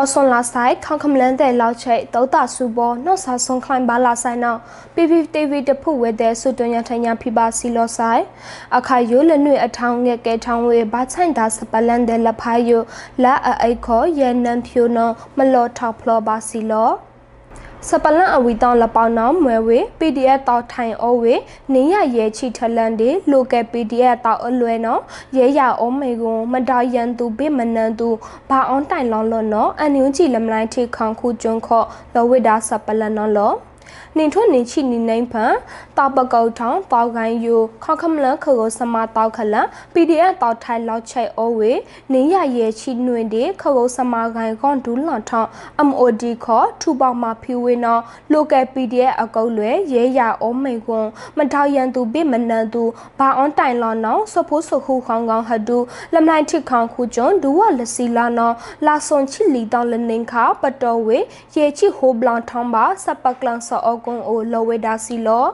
အော်ဆွန်လာဆိုင်ခေါခမလန်တဲ့လောက်ချိတ်တောတာစုဘောနော်ဆာဆွန်ခလိုင်းဘာလာဆိုင်နော် PPTV တဖုဝဲတဲ့ဆုတွညာထညာဖိပါစီလောဆိုင်အခါယိုလနွေအထောင်းငယ်ကဲထောင်းဝဲဘာချိုင်တာစပလန်တဲ့လဖိုင်ယိုလာအိခောရန်နန်ဖြူနော်မလောထောက်ဖလောပါစီလော စပလန်အဝီတောင်းလပေါနောင်းမွဲဝေ PDF တောက်ထိုင်အိုဝေနေရရဲချီထလန်ဒီ local PDF တောက်အလွဲနော်ရဲရအောမေကွန်မတော်ရန်သူဘေမနန်သူဘာအောင်တိုင်လောင်းလောနော်အန်ယူကြည်လမလိုက်ထိခေါခုကျွန်းခော့လောဝိဒါစပလန်နော်လော နင်ထွနေချိနေနိုင်ဖန်တောက်ပကောက်ထောင်းတောက်ကိုင်းယူခေါခမလခကိုစမတောက်ခလ PDF တောက်ထိုင်လောက်ချိတ်အိုဝေနေရရဲချိနွင်ဒီခကိုစမကိုင်းကွန်ဒူးလွန်ထောင်း MOD ခေါ်ထူပေါမဖီဝေနော် local PDF အကုတ်လွဲရဲရအိုမေကွန်မထောက်ရန်သူပြမနန်သူဘာအွန်တိုင်လော်နော်စဖိုးစခုခေါင်ကောင်ဟဒူလမလိုက်ထိခေါင်ခုကျွန်းဒူဝလစီလာနော်လာဆွန်ချီလီတောင်းလနင်ခါပတော်ဝေရဲချိဟိုဘလန်ထောင်းပါစပကလန်ဆောအကွန်အိုလောဝေဒါစီလော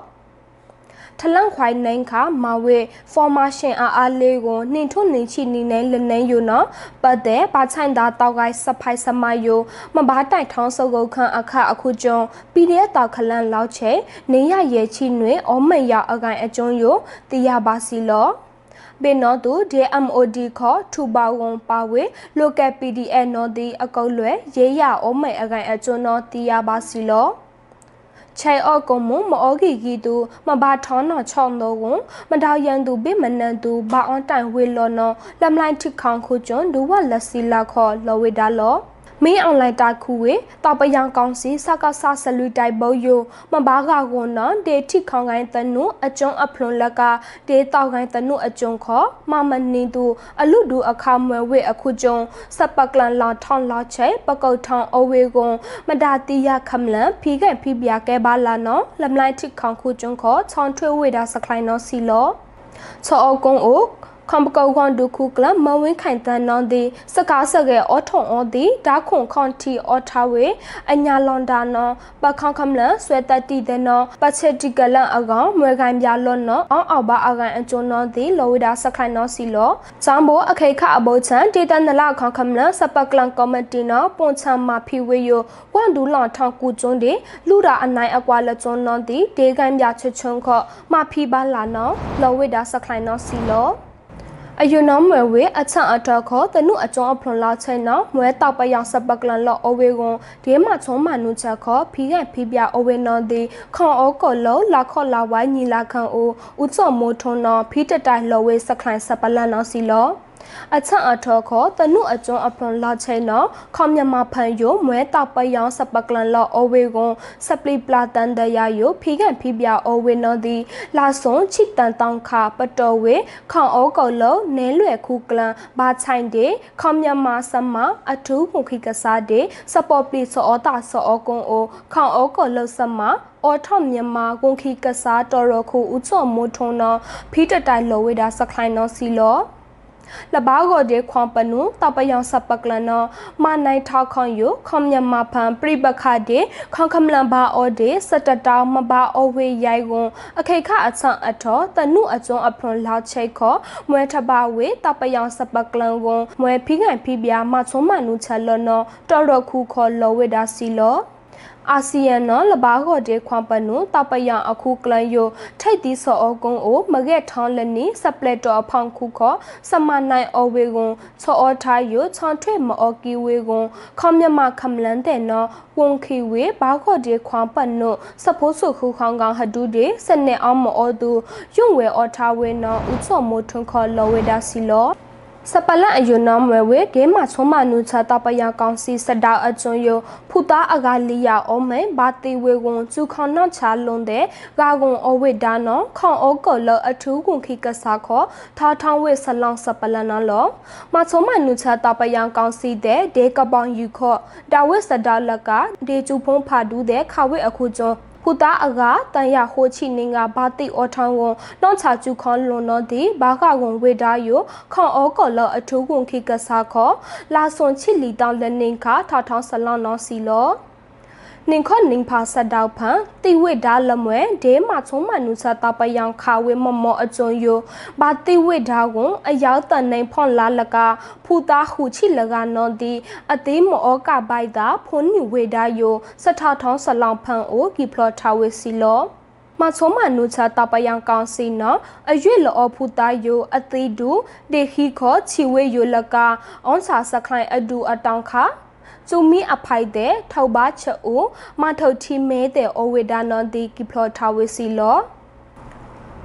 ထလန့်ခွိုင်းနိုင်ခါမဝေဖော်မာရှင်အားအားလေးကိုနှင်ထွနှင်ချီနေနေလနေယူနော်ပတ်တဲ့ဘာချိုင်တာတောက်ကိုင်းစဖိုင်စမယိုမဘာတိုင်ထောင်းစုပ်ကုတ်ခန့်အခအခုကျွန်း PDF တောက်ခလန့်လောက်ချေနေရရဲချီနွေအောမရအကိုင်အကျွန်းယိုတီရပါစီလောပင်နော်သူ DMOD ခေါ်ထူပါဝန်ပါဝေ local PDF နော်ဒီအကုတ်လွယ်ရေးရအောမေအကိုင်အကျွန်းနော်တီရပါစီလော ချေအော့ကုံမမောဂီဂီတူမဘာထောင်းနော်ချောင်းတော့ဝန်မတော်ရန်သူဘေမနန်သူဘာအွန်တိုင်ဝေလောနော်လမ်လိုက်ထိခေါင်ခုကျွန်းဒူဝလက်စီလာခေါ်လောဝေဒါလော မင်းအွန်လိုင်းတိုက်ခုဝေတပယံကောင်းစီစကဆဆလူတိုက်ဘောယိုမဘာကကွန်နဒေတိခေါင်ကိုင်းတနုအကျုံအဖလွန်လကဒေတောက်ကိုင်းတနုအကျုံခောမမနင်းသူအလူဒူအခမွယ်ဝေအခုကျုံစပကလန်လာထောင်းလာချေပကုတ်ထောင်းအဝေကွန်မဒါတိယခမလန်ဖီခဲ့ဖီပြကဲပါလာနော်လမ်လိုက်တိခေါင်ခုကျုံခောချောင်းထွေးဝေတာစခိုင်နော်စီလောချောအကုံအို ခွန်ပကောခွန်ဒုခုကလမဝင်းခိုင်တန်နောင်းဒီစကားစကဲအောထုံအောဒီဒါခွန်ခွန်တီအောထဝေအညာလွန်ဒါနောပခေါခမလဆွဲတတိတဲ့နောပချက်တိကလန်အကောင်မွေခိုင်ပြလွန်နောအောင်းအောက်ပါအကန်အကျွန်းနောဒီလောဝိဒါစခိုင်နောစီလောဇမ်ဘောအခေခအဘောချန်ဒေတနလခေါခမလစပကလန်ကောမတီနောပွန်ချမ်မာဖီဝေယဝန်ဒူလွန်ထောင်ကူကျွန်းဒီလူရာအနိုင်အကွာလကျွန်းနောဒီဒေကန်ပြချွချွန်းခော့မာဖီပါလာနောလောဝိဒါစခိုင်နောစီလော အယူနောမွေဝေအချအတော်ခေါ်တနုအကျော်အဖလွန်လောက်ချိနောမွဲတောက်ပယောင်စပကလန်လောအဝေကွန်ဒီမချုံမနုချက်ခေါ်ဖီးကန်ဖီးပြအဝေနောဒီခွန်အောကောလောလာခေါ်လာဝိုင်းညီလာခံအိုဥစောမိုးထွန်းနောဖီးတတိုင်လောဝေစခလိုင်းစပလန်နောစီလော အချအထောခောတနုအကျွန်းအဖွန်လာချေနောခေါမြမဖန်ယိုမွဲတောက်ပယောင်စပကလန်လောအဝေကွန်စပလီပလာတန်တရာယိုဖီကန်ဖီပြအဝေနောဒီလာဆွန်ချစ်တန်တောင်ခပတော်ဝေခေါအောကောလောနဲလွယ်ခုကလန်ဘာချိုင်ဒေခေါမြမစမအထူးမှုခိကစားဒေစပေါ်ပလီစောတာစောကွန်အိုခေါအောကောလောစမအော်ထော့မြန်မာကွန်ခီကစားတော်ရခုဥချော်မိုးထုံနောဖီတတိုင်လောဝေတာစခိုင်နောစီလော လဘာဂောဒေခွန်ပနုတပယောင်စပကလနမနိုင်ထောက်ခွန်ယခွန်မြမဖန်ပြိပခဒေခွန်ခမလန်ဘာအောဒေစတတောင်မဘာအဝေရိုင်ကွန်အခေခအဆန်အထောတနုအကျွန်းအဖလွန်လောက်ချိတ်ခောမွဲထဘာဝေတပယောင်စပကလန်ကွန်မွဲဖိကန်ဖိပြာမချုံမနုချက်လနောတော်ရခုခောလောဝေဒါစီလော အာဆီယံနော်လဘာခေါ်တဲ့ခွန်ပနုတပယအခုကလန်ယိုထိတ်တီဆောအကုံအိုမကဲထောင်းလနီစပလက်တော်ဖောင်ခုခောစမနိုင်အဝေကွန်ချောအထားယိုချောင်းထွေမော်ကီဝေကွန်ခေါမြမခမလန်တဲ့နော်ဝန်ခီဝေဘာခေါ်တဲ့ခွန်ပနုစဖိုးဆုခုခေါင်ကောင်ဟဒူတဲ့စနေအောင်မောသူယွန့်ဝဲအထားဝေနော်ဥချောမိုထွန်းခေါ်လောဝေဒါစီလော စပလန်အယူနောမွေဝေဒေမချုံမနုချတပယကောင်စီစတောက်အကျွန်းယဖူတာအကလီယာအောမဲဘာတီဝေကွန်ကျူခေါနော့ချလွန်တဲ့ဂါကွန်အဝိဒါနောခေါန်အောကောလအထူးကွန်ခိကစားခောထာထောင်းဝေဆလောင်စပလန်နော်လောမချုံမနုချတပယကောင်စီတဲ့ဒေကပောင်ယူခောဒါဝိစတောက်လကဒေကျူဖုံးဖာဒူးတဲ့ခါဝိအခုကျွန်း ဖူတာအကတန်ရဟိုချိနင်းကဘာတိအောထောင်းဝန်နှောင်းချကျူခွန်လွန်တော့ဒီဘာကကွန်ဝေဒါယိုခွန်အောကော်လအထူးကွန်ခိကစားခောလာဆွန်ချစ်လီတောင်းလနင်းခါထထောင်းဆလောင်းနော်စီလော နင်ခော့နင်ဖာဆက်တောက်ဖန်တိဝိဒါလမွဲဒေမချုံမနုစတာပယံခါဝေမမောအကျုံယဘာတိဝိဒါကွန်အယောက်တန်နေဖွန်လာလကဖူတာခုချိလကနော်ဒီအသေးမောကပိုက်တာဖွန်နိဝေဒါယစထထောင်းဆလောင်ဖန်အိုကီဖလော်ထာဝေစီလောမချုံမနုချတာပယံကောင်စီနော်အရွေလောဖူတာယိုအသေးဒူဒေခိခောချီဝေယိုလကအွန်စာစခိုင်အဒူအတောင်ခါ ကျူမီအဖိုက်တဲ့ထောက်ပါချအိုမထုတ်တီမဲတဲ့အဝေဒါနန်ဒီကိဖလောထာဝေစီလော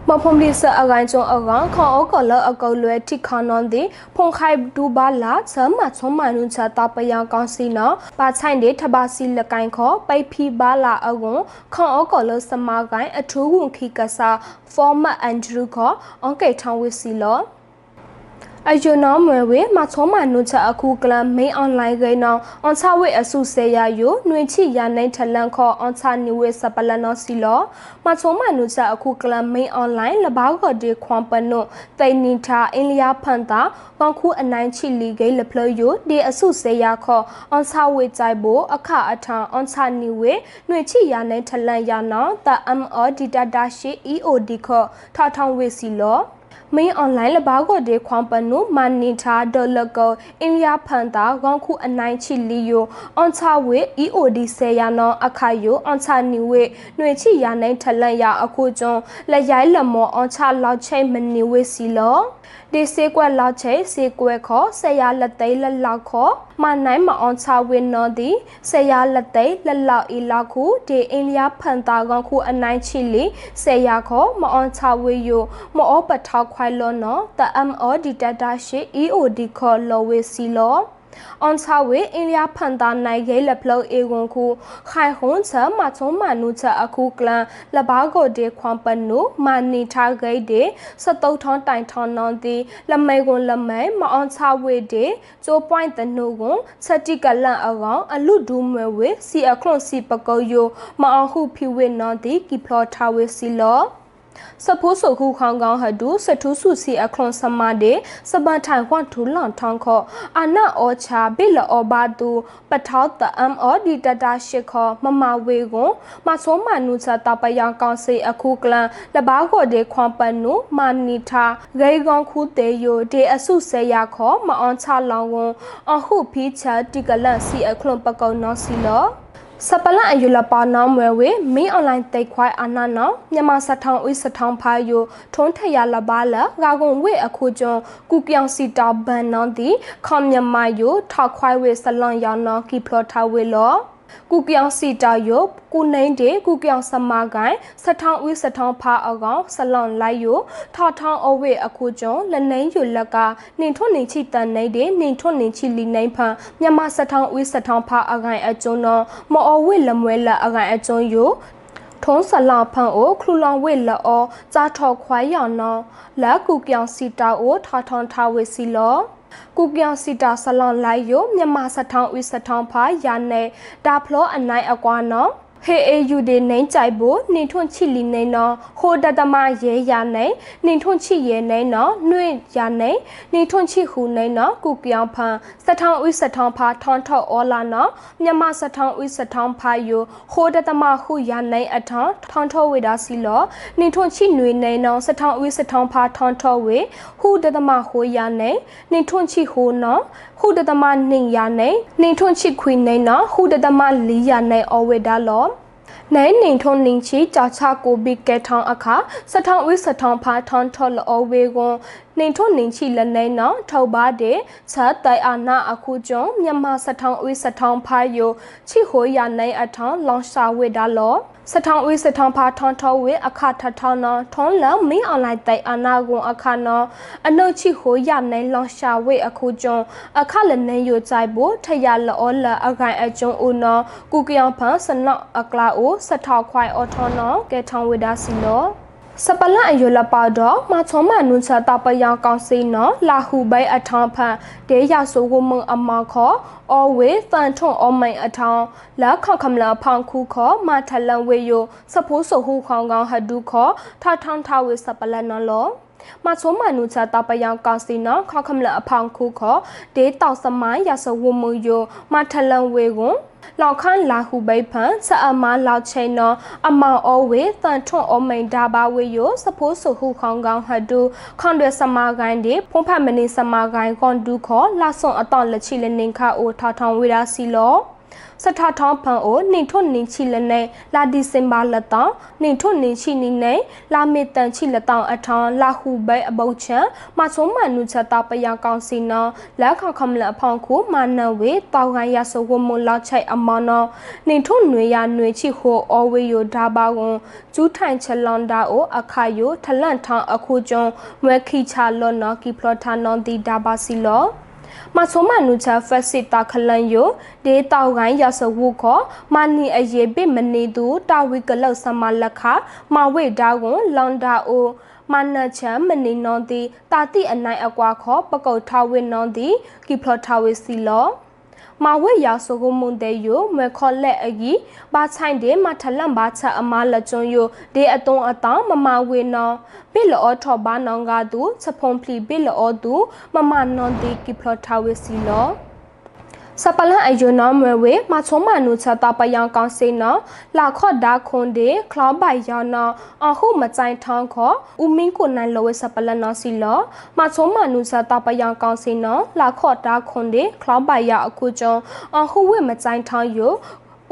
မဖုံလီဆအကိုင်ချုံအကောင်ခေါအောကလအကောလွဲတိခနွန်ဒီဖုန်ခိုင်ဒူဘာလာဇမချုံမနုချတာပယံကောင်စီနော်ပါချိုင်တဲ့ထဘာစီလကိုင်ခေါပိဖီဘာလာအကွန်ခေါအောကလစမကိုင်အထူးဝန်ခိကဆာဖောမတ်အန်ဒရူခေါအန်ကေထောင်ဝစီလော အယုံနောမွေဝေမချုံမနုချအခုကလမိန်အွန်လိုင်းကိနောအွန်ချဝေအစုစေရယိုနှွင်ချိရနိုင်ထလန်ခေါအွန်ချနိဝေစပလနောစီလောမချုံမနုချအခုကလမိန်အွန်လိုင်းလဘောက်ကဒီခွန်ပနုတိန်နီထာအင်လျာဖန်တာကွန်ခုအနိုင်ချိလီဂိလဖလယိုဒီအစုစေရခေါအွန်ချဝေကြိုက်ဖို့အခအထံအွန်ချနိဝေနှွင်ချိရနိုင်ထလန်ရနောတအမ်အော်ဒီတာတာရှိ EOD ခေါထောက်ထောင်ဝေစီလော မင်းအွန်လိုင်းလဘာကိုဒေခွန်ပနုမန်နီတာဒေါ်လကောအင်လျာဖန်တာဂေါခုအနိုင်ချီလီယိုအွန်ချဝေ EOD ဆေယာနောအခါယိုအွန်ချနီဝေနှွေချီယာနိုင်ထလန်ရအခုကျွန်းလက်ရိုင်းလမောအွန်ချလောက်ချိမနီဝေစီလောဒီစေကွက်လောက်ချိစေကွက်ခေါ်ဆေယာလက်သိလက်လောက်ခေါ် မနိုင်မအောင်ချဝင်းနော်ဒီဆေယာလက်သိလက်လောက်ဤလောက်ခုဒီအင်လျာဖန်တာကောင်ခုအနိုင်ချီလီဆေယာခေါ်မအောင်ချဝေယိုမအောပထောက်ခွိုင်လောနော်တအမ်အောဒီတတာရှိ EOD ခေါ်လောဝေစီလော အွန်ဆာဝေအင်လျာဖန်တာနိုင်ဂဲလဖလောအေဝန်ခုခိုင်ဟွန်ချမချုံမနုချအခုကလန်လဘာကိုဒေခွန်ပနုမာနီထာဂိတ်ဒေစတုတ်ထွန်တိုင်ထွန်နွန်တီလမဲကွန်လမဲမအွန်ချဝေဒေကျိုးပွိုင်းတနုကွန်ချက်တိကလန်အကောင်အလူဒူမွေဝေစီအခလွန်စီပကောယိုမအောင်ဟုဖြူဝေနွန်တီကီဖလောထာဝေစီလော စဖိုးဆုခုခေါင်ကောင်းဟဒူစထူးစုစီအခလွန်စမဒေစပန်ထိုင်ခွန်ထူလွန်ထောင်းခောအနာအောချာဘိလအောဘာတူပထောတအမ်အောဒီတတာရှိခောမမဝေကွန်မဆိုးမနုချတာပယံကောင်စေအခုကလန်လဘာကိုဒေခွန်ပနုမာနီထာဂေကွန်ခုတေယိုဒေအစုဆေယခောမအောင်ချလောင်ကွန်အဟုဖီချာတိကလန်စီအခလွန်ပကောနောစီလော စပလအယူလပါနောင်းဝဲဝေမင်းအွန်လိုင်းတိတ်ခွိုင်းအနာနောမြန်မာစထောင်းဥစထောင်းဖာယိုထုံးထရလပါလဂါကွန်ဝေအခုကျွန်းကုပြောင်စီတာဘန်နောဒီခေါမြန်မာယိုထောက်ခွိုင်းဝေဆလွန်ယောင်နောကီဖလော်ထဝေလော ကုပြောင်စီတာယိုကုနှိန်တေကုပြောင်စမကိုင်စထောင်းဥစထောင်းဖာအကောင်ဆလွန်လိုက်ယိုထောက်ထောင်းအဝေအခုကျွန်းလနှိန်ယိုလက်ကနှင်ထွနှင်ချီတန်နေတေနှင်ထွနှင်ချီလီနိုင်ဖန်မြန်မာစထောင်းဥစထောင်းဖာအကိုင်အကျွန်းတော်မော်အဝေလမွဲလအကိုင်အကျွန်းယိုထုံးဆလာဖန်အိုခလူလောင်ဝေလောကြာထော်ခွိုင်းယောင်နောလက်ကူပြောင်စီတာအိုထာထွန်ထာဝေစီလော ကုပြောင်စီတာဆလွန်လိုက်ယိုမြန်မာစထောင်းဥစထောင်းဖာယာနေဒါဖလောအနိုင်အကွာနော် ဟေအေယူဒီနိုင်ကြိုက်ဖို့နှင်ထွန့်ချီလီနေနော်ဟိုတတမရဲရနိုင်နှင်ထွန့်ချီရဲနေနော်နှွင့်ရနိုင်နှင်ထွန့်ချီဟူနေနော်ကုပြောင်ဖန်စထောင်းဥစထောင်းဖာထွန်ထော့အောလာနော်မြမစထောင်းဥစထောင်းဖာယိုဟိုတတမဟုရနိုင်အထောင်းထွန်ထော့ဝေဒါစီလောနှင်ထွန့်ချီနွေနေနော်စထောင်းဥစထောင်းဖာထွန်ထော့ဝေဟူတတမဟိုရနိုင်နှင်ထွန့်ချီဟိုနော်ဟူတတမနှင်ရနိုင်နှင်ထွန့်ချီခွေနေနော်ဟူတတမလီရနိုင်အဝေဒါလော နိုင်နေထုံနင်းချီကြာချကိုဘီကဲထောင်းအခါစထောင်းဝိစထောင်းဖာထောင်းထော်လောဝေကွန်နေထုံနင်းချီလနေနော်ထောက်ပါတဲ့ချက်တိုင်အာနာအခုကျွန်းမြန်မာစထောင်းဝိစထောင်းဖာယိုချီဟိုရနိုင်အထောင်းလောင်ရှာဝေဒါလော စထောင်းဝေးစထောင်းဖာထွန်ထောဝေအခထထောင်းနော်ထွန်လမင်းအွန်လိုင်းတိုင်အနာကွန်အခနော်အနှုတ်ချီဟိုရနိုင်လောင်ရှာဝေအခုကျွန်းအခလနေယိုကြိုက်ဖို့ထရလောလအခိုင်အကျွန်းဦးနော်ကုကယောင်ဖန်စနော့အကလာအိုစထောက်ခွိုင်အော်ထောနော်ကဲထောင်းဝေဒါစီလော စပလအယလပါတော့မချုံမနုချတာပယံကောင်စီနော်လာဟုဘဲအထောင်းဖန်တေရဆိုကိုမအမခောအော်ဝေဖန်ထွန်အော်မိုင်အထောင်းလာခောက်ခမလာဖောင်ခုခောမထလန်ဝေယိုစဖိုးဆိုဟုခေါင်ကောင်ဟဒုခောထထောင်းထဝေစပလနော်လော มาชมมานุชาตาปยังกาစီနော်ခခမလအဖောင်ခုခောဒေတောက်စမိုင်းရဆဝမယိုမာထလန်ဝေကွန်လောက်ခန်းလာဟုဘိဖန်စအမလောက်ချိန်နော်အမောင်အဝေတန်ထွန်အမိန်ဒါဘာဝေယိုစဖိုးဆူဟုခေါင်ကောင်ဟဒူခွန်ရစမာဂိုင်းဒီဖုန်ဖတ်မနေစမာဂိုင်းကွန်ဒူခောလာဆွန်အတောင့်လက်ချီလနင်ခါအိုထောက်ထောင်ဝေရာစီလော စထထောင်းဖန်အိုနှင်ထွတ်နှင်ချီလနေလာဒီစင်ဘာလတောင်းနှင်ထွတ်နှင်ချီနီနေလာမေတန်ချီလတောင်းအထောင်းလာဟုဘဲအဘုတ်ချံမချုံမနုချက်တာပယကောင်စီနောလက်ခခမလအဖောင်းခုမာနဝေတောင်းကန်ရဆဝမလောက်ချိုက်အမနောနှင်ထွတ်နွေရနွေချီဟိုအဝေယိုဒါဘာကွန်ကျူးထိုင်ချလွန်ဒါအိုအခါယိုထလန့်ထောင်းအခုကျုံမွဲခိချလောနောကီဖလော်ထာနောဒီဒါဘာစီလော မဆုမနုချဖက်စစ်တာခလန်ယိုဒေတောက်ကိုင်းရဆဝုခောမနီအယေပိမနေသူတာဝိကလောက်စမလက်ခမဝိဒါကွန်လွန်ဒါအိုမနချမ်မနေနောတိတာတိအနိုင်အကွာခောပကုတ်ထဝိနောတိကိဖလထဝိစီလော မာဝဲရာဆိုကိုမွန်တဲ့ယိုမခေါ်လက်အကြီးဘာချိုင်တဲ့မထလန့်ဘာချအမားလက်ကျွန်းယိုဒေအတုံးအတောင်းမမဝေနောပိလောထောဘာနောင်ကသူချက်ဖုံဖလီပိလောသူမမနွန်တိကိဖလထဝိစီလော စပလန်အယုံနောမဝေမချုံမနုချတာပယံကောင်စေနောလာခော့ဒါခွန်ဒေခလောဘိုင်ယောနောအခုမကြိုင်ထောင်းခောဥမင်းကိုနိုင်လောဝေစပလန်နောစီလောမချုံမနုချတာပယံကောင်စေနောလာခော့ဒါခွန်ဒေခလောဘိုင်ယာအခုကျုံအခုဝေမကြိုင်ထောင်းယို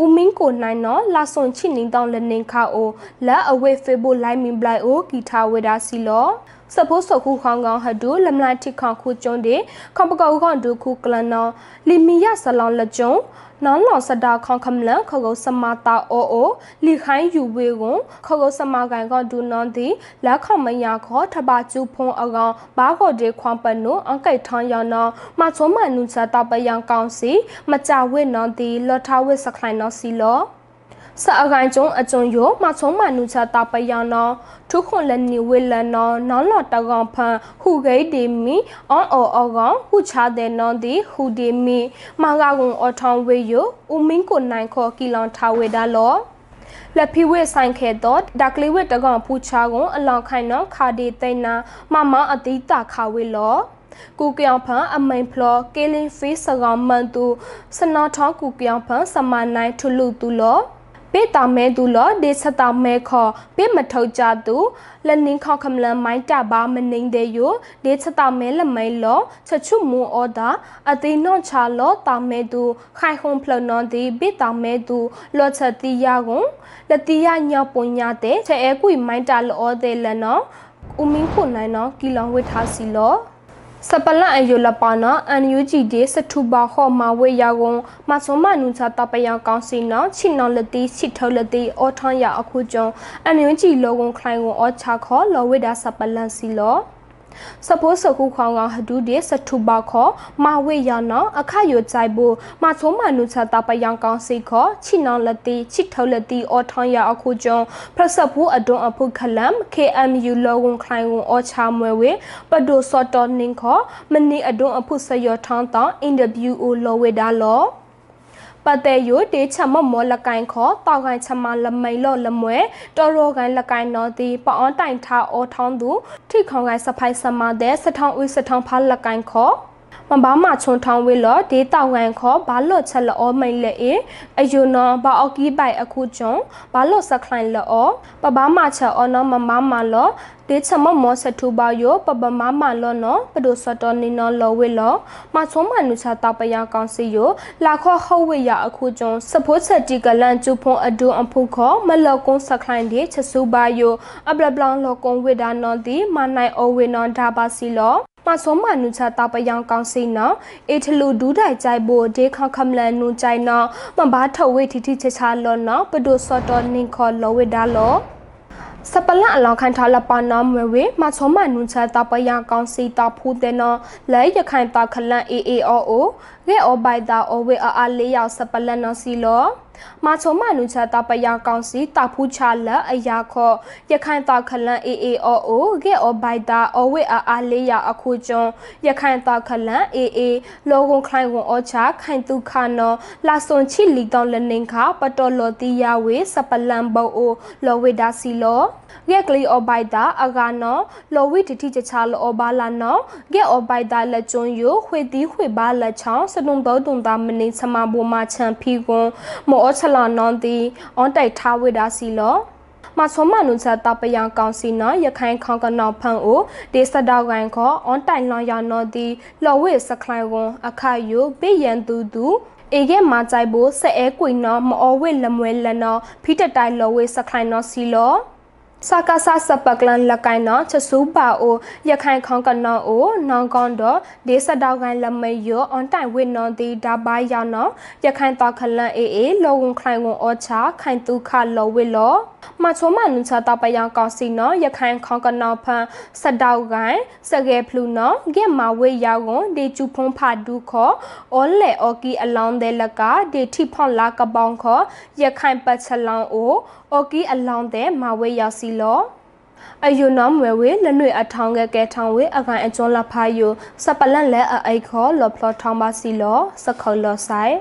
ဦးမင်းကိုနိုင်နော်လာဆွန်ချစ်နေတောင်းလနေခါအိုလက်အဝေဖေဘိုလိုက်မင်ဘလိုက်အိုဂီတာဝေဒါစီလော စပိုးစခုခေါင်ကောင်ဟဒူလမလာတိခေါခုကျွန်းဒီခေါပကောကောင်ဒူခုကလနော်လီမီယဆလောင်လကျုံနောင်လောင်စတာခေါခမလန်ခေါကုစမတာအိုအိုလီခိုင်းယူဝေကွန်ခေါကုစမကန်ကဒူနွန်ဒီလက်ခေါမယာခေါထဘကျူဖုံအကောင်ဘာခေါဒေခွန်ပနုအန်ကိတ်ထောင်းယောနော်မချုံမနုစတာပယံကောင်စီမကြဝိနော်ဒီလော်ထဝိစခိုင်နော်စီလော စအကိုင်ကျုံအကျုံယိုမချုံမနုချတာပယံနောထုခွန်လနီဝေလနောနောလောတကောင်ဖန်ဟုဂိတ်ဒီမီအောအောအောကောင်ဟုချတဲ့နောဒီဟုဒီမီမာဂကုံအထောင်းဝေယိုဥမင်းကိုနိုင်ခေါ်ကီလောင်ထားဝေဒါလောလက်ဖီဝဲဆိုင်ခဲတော့ဒါကလေးဝဲတကောင်ဖူချာကွန်အလောင်ခိုင်နော်ခါဒီတိန်နာမမအတိတာခါဝေလောကူပြောင်ဖန်အမိန်ဖလောကေလင်းဖေးစကောင်မန်တူစနောထောင်းကူပြောင်ဖန်စမနိုင်ထလူတူလော ပေတာမဲသူလောဒေစတာမဲခောပေမထုတ်ကြသူလနင်းခောခမလမိုင်းတဘာမနေတဲ့ယိုဒေစတာမဲလမဲလောချက်ချုမူအော်ဒါအတိနော့ချာလောတာမဲသူခိုင်ဟုံဖလနော်ဒီပေတာမဲသူလောချက်တီယာကွန်လတီယာညောပွန်ညာတဲ့ချဲအဲကွီမိုင်းတလောတဲ့လနော်ဦးမင်းခုနိုင်နော်ကီလောင်ဝစ်ထားစီလော စပလအယုလပနာအန်ယူဂျီဒီစထုဘာခောမဝေယာကွန်မဆုမနုချတပယကောင်စီနောချိနောလတိချိထောလတိအောထန်ရအခုကျုံအန်ယူဂျီလောကွန်ခလိုင်ကွန်အောချခောလောဝေဒါစပလန်စီလော စပိုးစခုခေါင်ကဟဒူဒီစထုဘခောမာဝေယနောအခယိုကြိုက်ဘူးမချုံမနုချတာပယံကောင်စီခောချိနောလတိချိထောလတိအောထန်ရအခုကျုံဖရစဘူးအဒွန်အဖုခလမ် KMU လောဝန်ခိုင်ဝန်အောချမွဲဝေပဒိုစောတော်နင်းခောမနီအဒွန်အဖုဆယောထောင်းတောင်းအင်တာဗျူးအိုလောဝေဒါလော ပတ်တဲ့ယိုတေချမမောလကိုင်ခေါ်တောက်ကိုင်ချမလမိန်လော့လမွဲတော်ရောကိုင်လကိုင်နော်ဒီပအောင်းတိုင်ထားအောထောင်းသူထိခေါင်ကိုင်စဖိုင်စမတဲ့စထောင်းဦးစထောင်းဖားလကိုင်ခေါ် မဘာမချုံထောင်းဝေလောဒေတောက်ကန်ခေါ်ဘာလော့ချက်လောမိန်လေအေအယူနော်ဘာအော်ကီပိုင်အခုကျုံဘာလော့စခလိုင်လောပဘာမချက်အော်နော်မမမလောဒေချမမောစထူပါယောပပမမလောနော်ပဒုစတော်နီနော်လောဝေလောမချုံမနုချတာပယကောင်စီယောလာခောဟောဝေရအခုကျုံစဖိုးချက်တီကလန်ကျူဖုံအဒူအဖုခောမလောကုန်းစခလိုင်းဒီချက်စုပါယောအပလပလောင်လောကုန်းဝေဒါနော်ဒီမနိုင်အဝေနော်ဒါပါစီလော မဆောမနုချတာပယံကောင်စီနော်အေထလူဒူးတိုင်ကြိုက်ဖို့ဒေခခမလန်နုကြိုင်နော်မဘာထဝေတီတီချချာလောနော်ပဒုစောတော်နင်ခေါ်လောဝေဒါလောစပလအလောင်းခန်ထားလပနာမဝေမဆောမနုချတာပယံကောင်စီတာဖူးတဲ့နော်လဲရခိုင်တာခလန်အေအေအောအိုရဲအောဘိုက်တာအောဝေအာအားလေးရောက်စပလနော်စီလော မာချုံမနုချတာပယကောင်စီတာဖူးချလက်အရာခော့ရခိုင်တာခလန် AAOO ဂေအော်ဘိုက်တာအဝိအာအားလေးရအခုကျွန်းရခိုင်တာခလန် AA လောကွန်ခိုင်ဝန်အောချခိုင်တုခနောလာစွန်ချီလီတောင်းလနင်ခပတော်လော်တီယာဝေစပလန်ဘောအိုလောဝေဒါစီလောဂက်ကလီအော်ဘိုက်တာအဂါနောလောဝိတတိချချာလောဘာလာနောဂက်အော်ဘိုက်တာလက်ကျွန်းယိုခွေတီခွေဘာလက်ချောင်းစနုံတော်တုံတာမနေစမဘူမာချန်ဖီကွန်မောချလာနွန်တီအွန်တိုက်ထားဝိဒါစီလောမဆောမနုချတာပယံကောင်စီနရခိုင်ခေါကနောဖန်အိုဒေစတောက်ကန်ခောအွန်တိုင်လွန်ရနောတီလော်ဝိစခလိုင်ဝန်အခါယိုဘေယန်တူတူအေကဲမာကြိုက်ဖို့စဲအဲကွေနောမော်ဝိလမွဲလနောဖိတတိုင်လော်ဝိစခလိုင်နောစီလော စကားဆစပကလန်လကိုင်နော်ချဆူပါအိုရခိုင်ခေါန်ကနော်အိုနောင်ကွန်တော့ဒေစတောက်ကန်လမယောအွန်တိုင်ဝစ်နော်ဒီဒါဘိုင်ယောင်နော်ရခိုင်တောက်ခလန်အေအေလောဝန်ခိုင်ဝန်အောချာခိုင်တုခလောဝစ်လော မချုံမနုချတာပယံကောစီနော်ရခိုင်ခေါန်ကနော်ဖန်စတောက်ကန်စကဲဖလူနော်ဂက်မာဝေယောကွန်ဒေချူဖုံဖာဒူခောအောလေအော်ကီအလောင်းတဲ့လကဒေထိဖွန်လာကပောင်ခောရခိုင်ပတ်ချလောင်းအိုအော်ကီအလောင်းတဲ့မာဝေယောစီလောအယုနမွေဝေလနွေအထောင်းကဲကဲထောင်းဝေအကန်အကျွန်းလဖာယုစပလန်လဲအိခောလော်ဖလော်ထောင်းပါစီလောစခေါ်လော်ဆိုင်